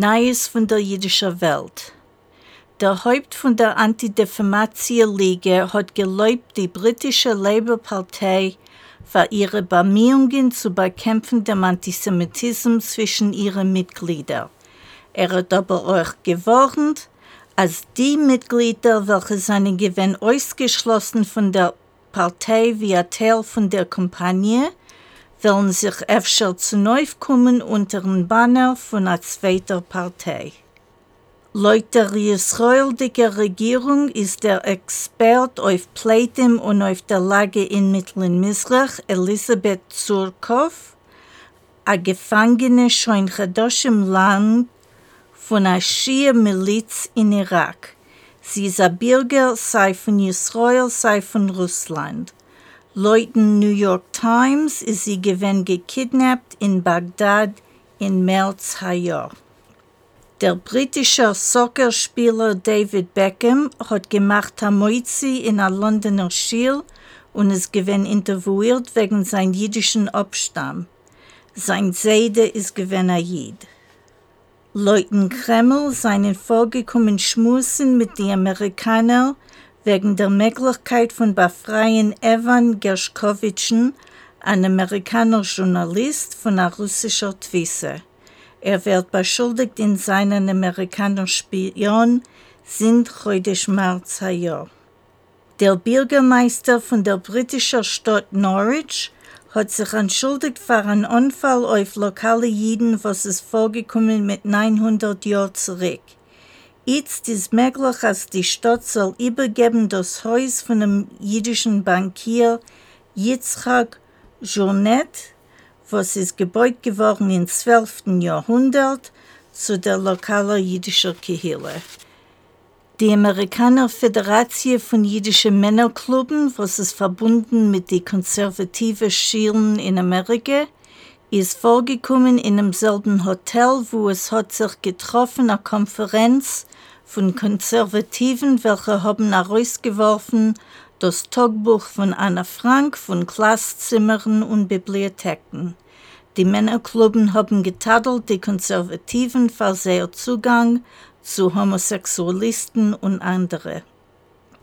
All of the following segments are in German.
Neues von der jüdischen Welt. Der Haupt von der Anti-Defamation-Liga hat gelobt, die britische Labour-Partei für ihre Bemühungen zu bekämpfen dem Antisemitismus zwischen ihren Mitgliedern. Er hat aber auch gewarnt, als die Mitglieder, welche seinen Gewinn ausgeschlossen von der Partei via Teil von der Kampagne, wollen sich öfter zu neu kommen unter dem Banner von einer zweiten Partei. Laut der israelische Regierung ist der Expert auf Pleitem und auf der Lage in Mittleren Misrach, Elisabeth Zurkov, a Gefangene schon Chadosh im Land von einer Schia-Miliz in Irak. Sie ist ein Bürger, sei von Israel, sei von Russland. Laut New York Times ist sie gewinn gekidnappt in Bagdad im März Jahr. Der britische Soccerspieler David Beckham hat gemacht Hamoizi in einer Londoner Schule und ist gewinn interviewt wegen seinem jüdischen Abstamm. Sein Seide ist gewinn Jid. Leuten Kreml seien vorgekommen Schmusen mit den Amerikanern wegen der Möglichkeit von befreien Evan Gershkovitschen, ein amerikaner Journalist von einer russischen Twisse. Er wird beschuldigt in seinen amerikanischen Spion sind heute Jahr. Der Bürgermeister von der britischen Stadt Norwich hat sich entschuldigt für einen Unfall auf lokale Jiden, was ist vorgekommen mit 900 Jahren zurück. Jetzt ist möglich, dass die Stadt soll übergeben das Haus von dem jüdischen Bankier Yitzchak Journet, was ist gebaut geworden im 12. Jahrhundert, zu der lokalen jüdischen Kehille. Die Amerikaner Föderation von jüdischen Männerklubben, was ist verbunden mit den konservativen Schielen in Amerika, ist vorgekommen in demselben Hotel, wo es hat sich getroffen, eine Konferenz von Konservativen, welche haben herausgeworfen das Tagebuch von Anna Frank von Klasszimmern und Bibliotheken. Die Männerklubben haben getadelt die Konservativen für sehr Zugang zu Homosexualisten und andere.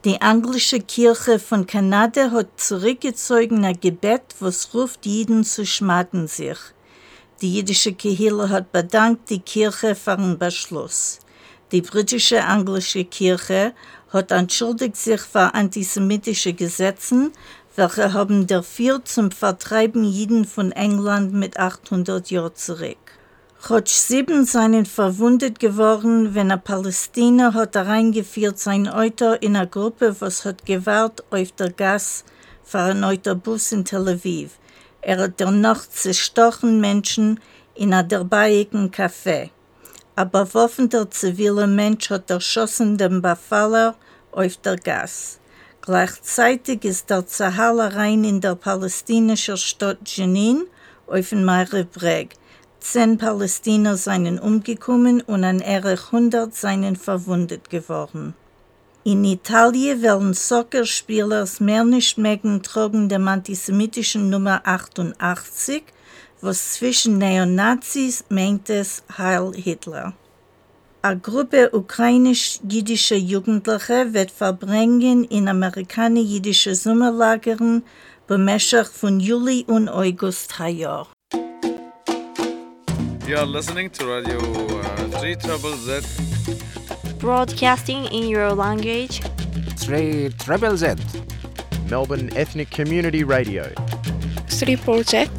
Die anglische Kirche von Kanada hat zurückgezogen ein Gebet, was ruft jeden zu schmaden sich. Die jüdische Kirche hat bedankt die Kirche für den Beschluss. Die britische anglische Kirche hat entschuldigt sich für antisemitische Gesetze, welche haben dafür zum Vertreiben Jiden von England mit 800 Jahren zurück. Rotsch-Sieben seien verwundet geworden, wenn ein Palästiner hat reingeführt sein Euter in eine Gruppe, was hat gewahrt auf der Gas für ein Autobus in Tel Aviv. Er hat danach zerstochen Menschen in einem derbeigen Café. Aber bewaffneter ziviler Mensch hat erschossen den Befaller auf der Gas. Gleichzeitig ist der Zahal rein in der palästinischen Stadt Jenin auf den Meirebreg. 14 Palästiner seien umgekommen und an ihre 100 seien verwundet geworden. In Italien werden Soccerspieler mehr nicht mögen tragen dem antisemitischen Nummer 88, was zwischen Neonazis meint es Heil Hitler. Eine Gruppe ukrainisch-jüdischer Jugendliche wird verbringen in amerikanisch-jüdische Sommerlagern bemächtigt von Juli und August Hajar. You are listening to Radio uh, 3 Trouble Z. Broadcasting in your language. 3 Treble Z. Melbourne Ethnic Community Radio. 3 Project.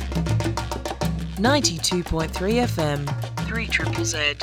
92.3 FM. 3 Triple Z.